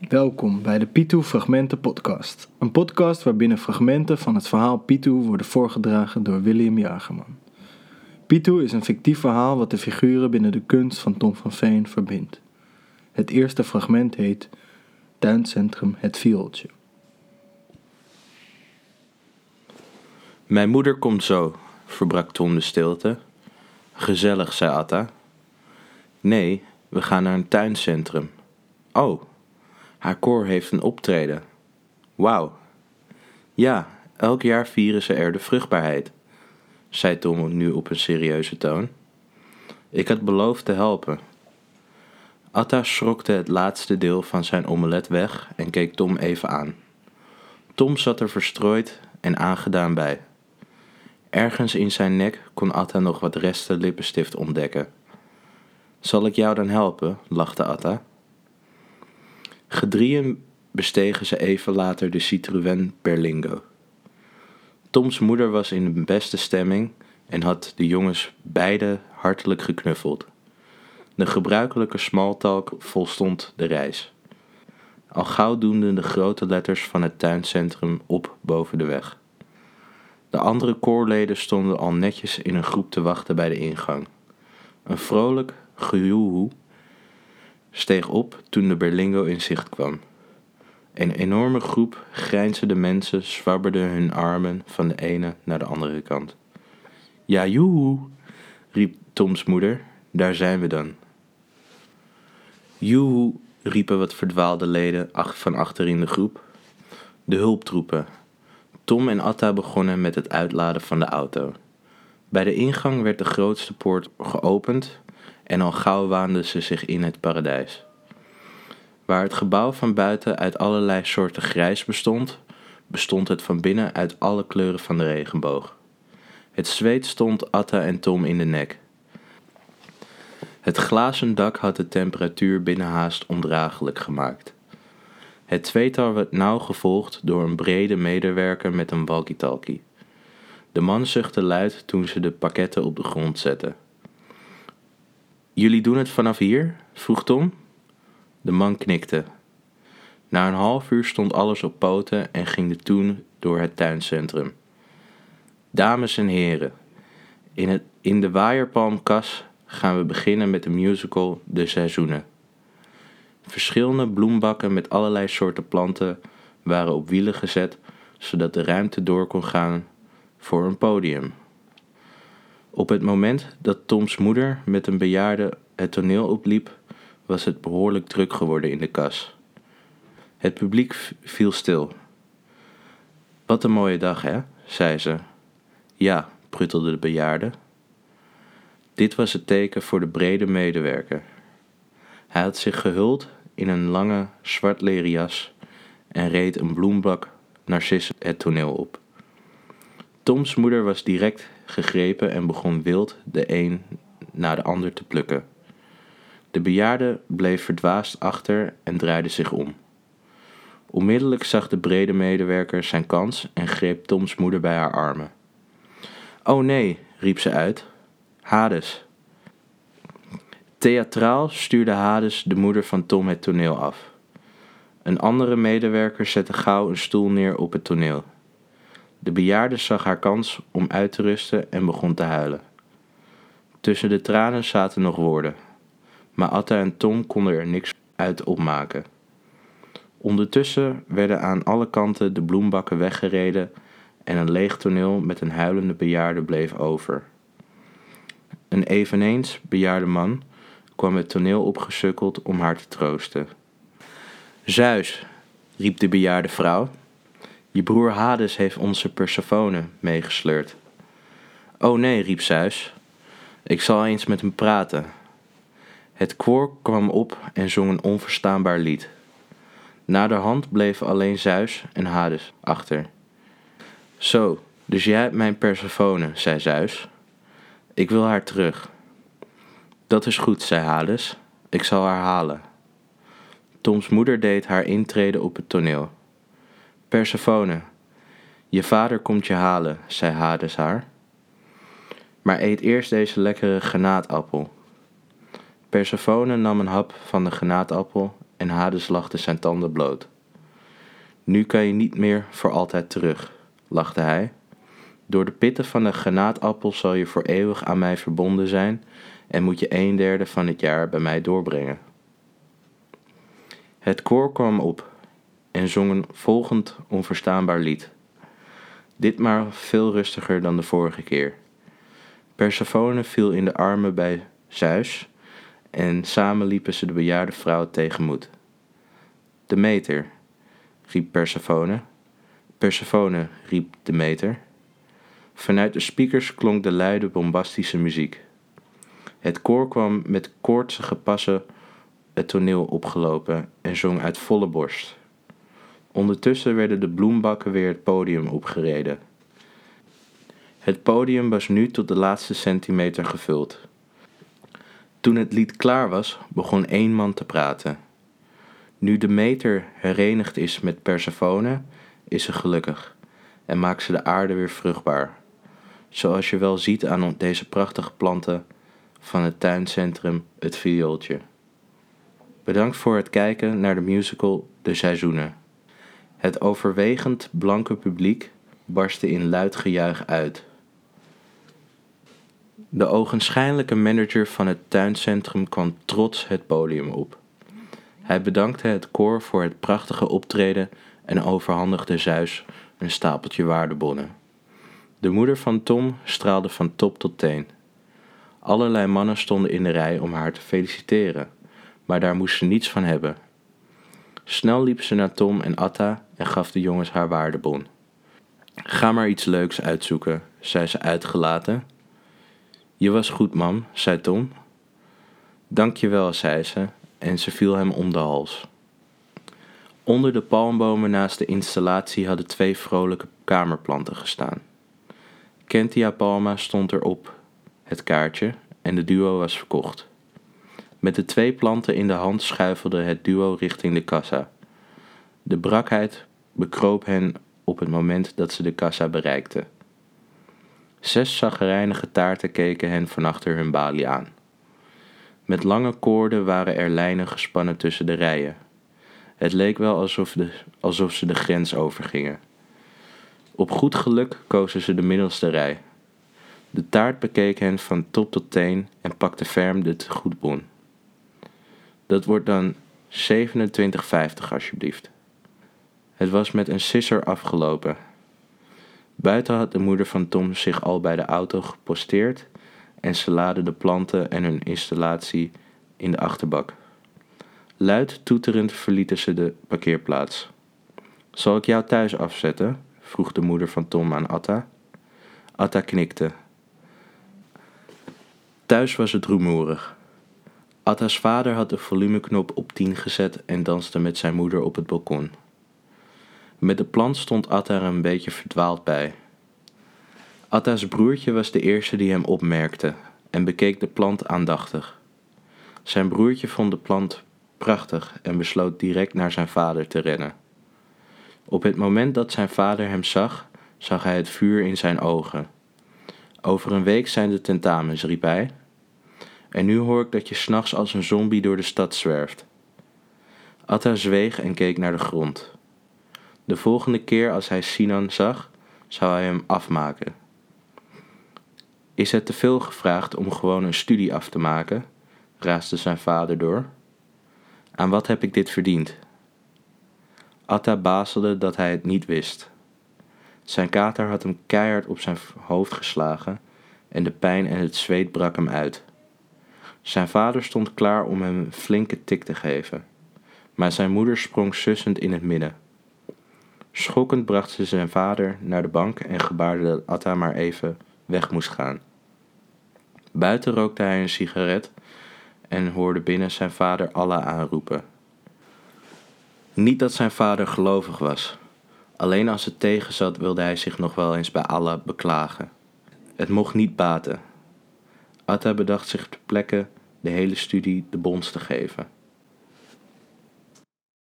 Welkom bij de Pitu Fragmenten Podcast. Een podcast waarbinnen fragmenten van het verhaal Pitu worden voorgedragen door William Jagerman. Pitu is een fictief verhaal wat de figuren binnen de kunst van Tom van Veen verbindt. Het eerste fragment heet Tuincentrum Het Viooltje. Mijn moeder komt zo, verbrak Tom de stilte. Gezellig, zei Atta. Nee, we gaan naar een tuincentrum. Oh, haar koor heeft een optreden. Wauw. Ja, elk jaar vieren ze er de vruchtbaarheid, zei Tom nu op een serieuze toon. Ik had beloofd te helpen. Atta schrokte het laatste deel van zijn omelet weg en keek Tom even aan. Tom zat er verstrooid en aangedaan bij. Ergens in zijn nek kon Atta nog wat resten lippenstift ontdekken. Zal ik jou dan helpen? lachte Atta. Gedrieën bestegen ze even later de Citroën Berlingo. Toms moeder was in de beste stemming en had de jongens beide hartelijk geknuffeld. De gebruikelijke smalltalk volstond de reis. Al gauw doemden de grote letters van het tuincentrum op boven de weg. De andere koorleden stonden al netjes in een groep te wachten bij de ingang. Een vrolijk gejoehoe steeg op toen de Berlingo in zicht kwam. Een enorme groep grijnzende mensen zwabberden hun armen van de ene naar de andere kant. Ja, joehoe, riep Toms moeder, daar zijn we dan. Joehoe, riepen wat verdwaalde leden van achter in de groep. De hulptroepen. Tom en Atta begonnen met het uitladen van de auto. Bij de ingang werd de grootste poort geopend en al gauw waanden ze zich in het paradijs. Waar het gebouw van buiten uit allerlei soorten grijs bestond, bestond het van binnen uit alle kleuren van de regenboog. Het zweet stond Atta en Tom in de nek. Het glazen dak had de temperatuur binnenhaast ondraaglijk gemaakt. Het tweetal werd nauw gevolgd door een brede medewerker met een walkie-talkie. De man zuchtte luid toen ze de pakketten op de grond zetten. Jullie doen het vanaf hier? vroeg Tom. De man knikte. Na een half uur stond alles op poten en ging de toen door het tuincentrum. Dames en heren, in, het, in de waaierpalmkas gaan we beginnen met de musical De Seizoenen. Verschillende bloembakken met allerlei soorten planten waren op wielen gezet, zodat de ruimte door kon gaan voor een podium. Op het moment dat Toms moeder met een bejaarde het toneel opliep, was het behoorlijk druk geworden in de kas. Het publiek viel stil. Wat een mooie dag, hè? zei ze. Ja, pruttelde de bejaarde. Dit was het teken voor de brede medewerker. Hij had zich gehuld in een lange zwart leren jas en reed een bloembak narcissen het toneel op. Toms moeder was direct gegrepen en begon wild de een na de ander te plukken. De bejaarde bleef verdwaasd achter en draaide zich om. Onmiddellijk zag de brede medewerker zijn kans en greep Toms moeder bij haar armen. Oh nee, riep ze uit. Hades. Theatraal stuurde Hades de moeder van Tom het toneel af. Een andere medewerker zette gauw een stoel neer op het toneel. De bejaarde zag haar kans om uit te rusten en begon te huilen. Tussen de tranen zaten nog woorden, maar Atta en Tom konden er niks uit opmaken. Ondertussen werden aan alle kanten de bloembakken weggereden en een leeg toneel met een huilende bejaarde bleef over. Een eveneens bejaarde man kwam het toneel opgesukkeld om haar te troosten. Zeus, riep de bejaarde vrouw, je broer Hades heeft onze Persephone meegesleurd. Oh nee, riep Zeus, ik zal eens met hem praten. Het koor kwam op en zong een onverstaanbaar lied. Naderhand bleven alleen Zeus en Hades achter. Zo, dus jij hebt mijn Persephone, zei Zeus. Ik wil haar terug. Dat is goed, zei Hades. Ik zal haar halen. Toms moeder deed haar intreden op het toneel. Persephone, je vader komt je halen, zei Hades haar. Maar eet eerst deze lekkere granaatappel. Persephone nam een hap van de granaatappel en Hades lachte zijn tanden bloot. Nu kan je niet meer voor altijd terug, lachte hij. Door de pitten van de granaatappel zal je voor eeuwig aan mij verbonden zijn en moet je een derde van het jaar bij mij doorbrengen. Het koor kwam op en zong een volgend onverstaanbaar lied. Ditmaal veel rustiger dan de vorige keer. Persephone viel in de armen bij Zeus en samen liepen ze de bejaarde vrouw tegenmoet. Demeter, riep Persephone. Persephone, riep Demeter. Vanuit de speakers klonk de luide bombastische muziek. Het koor kwam met koortsige passen het toneel opgelopen en zong uit volle borst. Ondertussen werden de bloembakken weer het podium opgereden. Het podium was nu tot de laatste centimeter gevuld. Toen het lied klaar was, begon één man te praten. Nu de meter herenigd is met Persephone, is ze gelukkig en maakt ze de aarde weer vruchtbaar. Zoals je wel ziet aan deze prachtige planten van het tuincentrum Het Viooltje. Bedankt voor het kijken naar de musical De Seizoenen. Het overwegend blanke publiek barstte in luid gejuich uit. De ogenschijnlijke manager van het tuincentrum kwam trots het podium op. Hij bedankte het koor voor het prachtige optreden en overhandigde Zeus een stapeltje waardebonnen. De moeder van Tom straalde van top tot teen. Allerlei mannen stonden in de rij om haar te feliciteren, maar daar moest ze niets van hebben. Snel liep ze naar Tom en Atta en gaf de jongens haar waardebon. Ga maar iets leuks uitzoeken, zei ze uitgelaten. Je was goed, mam, zei Tom. Dank je wel, zei ze, en ze viel hem om de hals. Onder de palmbomen naast de installatie hadden twee vrolijke kamerplanten gestaan. Kentia Palma stond erop, het kaartje, en de duo was verkocht. Met de twee planten in de hand schuifelde het duo richting de kassa. De brakheid bekroop hen op het moment dat ze de kassa bereikten. Zes zaggerijnige taarten keken hen van achter hun balie aan. Met lange koorden waren er lijnen gespannen tussen de rijen. Het leek wel alsof, de, alsof ze de grens overgingen. Op goed geluk kozen ze de middelste rij. De taart bekeek hen van top tot teen en pakte ferm de goedbon. Dat wordt dan 27,50 alsjeblieft. Het was met een sisser afgelopen. Buiten had de moeder van Tom zich al bij de auto geposteerd en ze laden de planten en hun installatie in de achterbak. Luid toeterend verlieten ze de parkeerplaats. Zal ik jou thuis afzetten? vroeg de moeder van Tom aan Atta. Atta knikte. Thuis was het rumoerig. Atta's vader had de volumeknop op 10 gezet en danste met zijn moeder op het balkon. Met de plant stond Atta er een beetje verdwaald bij. Atta's broertje was de eerste die hem opmerkte en bekeek de plant aandachtig. Zijn broertje vond de plant prachtig en besloot direct naar zijn vader te rennen. Op het moment dat zijn vader hem zag, zag hij het vuur in zijn ogen. Over een week zijn de tentamens, riep hij. En nu hoor ik dat je s'nachts als een zombie door de stad zwerft. Atta zweeg en keek naar de grond. De volgende keer als hij Sinan zag, zou hij hem afmaken. Is het te veel gevraagd om gewoon een studie af te maken? raasde zijn vader door. Aan wat heb ik dit verdiend? Atta bazelde dat hij het niet wist. Zijn kater had hem keihard op zijn hoofd geslagen en de pijn en het zweet brak hem uit. Zijn vader stond klaar om hem een flinke tik te geven, maar zijn moeder sprong sussend in het midden. Schokkend bracht ze zijn vader naar de bank en gebaarde dat Atta maar even weg moest gaan. Buiten rookte hij een sigaret en hoorde binnen zijn vader Allah aanroepen. Niet dat zijn vader gelovig was. Alleen als het tegen zat wilde hij zich nog wel eens bij Allah beklagen. Het mocht niet baten. Atta bedacht zich ter plekke de hele studie de bons te geven.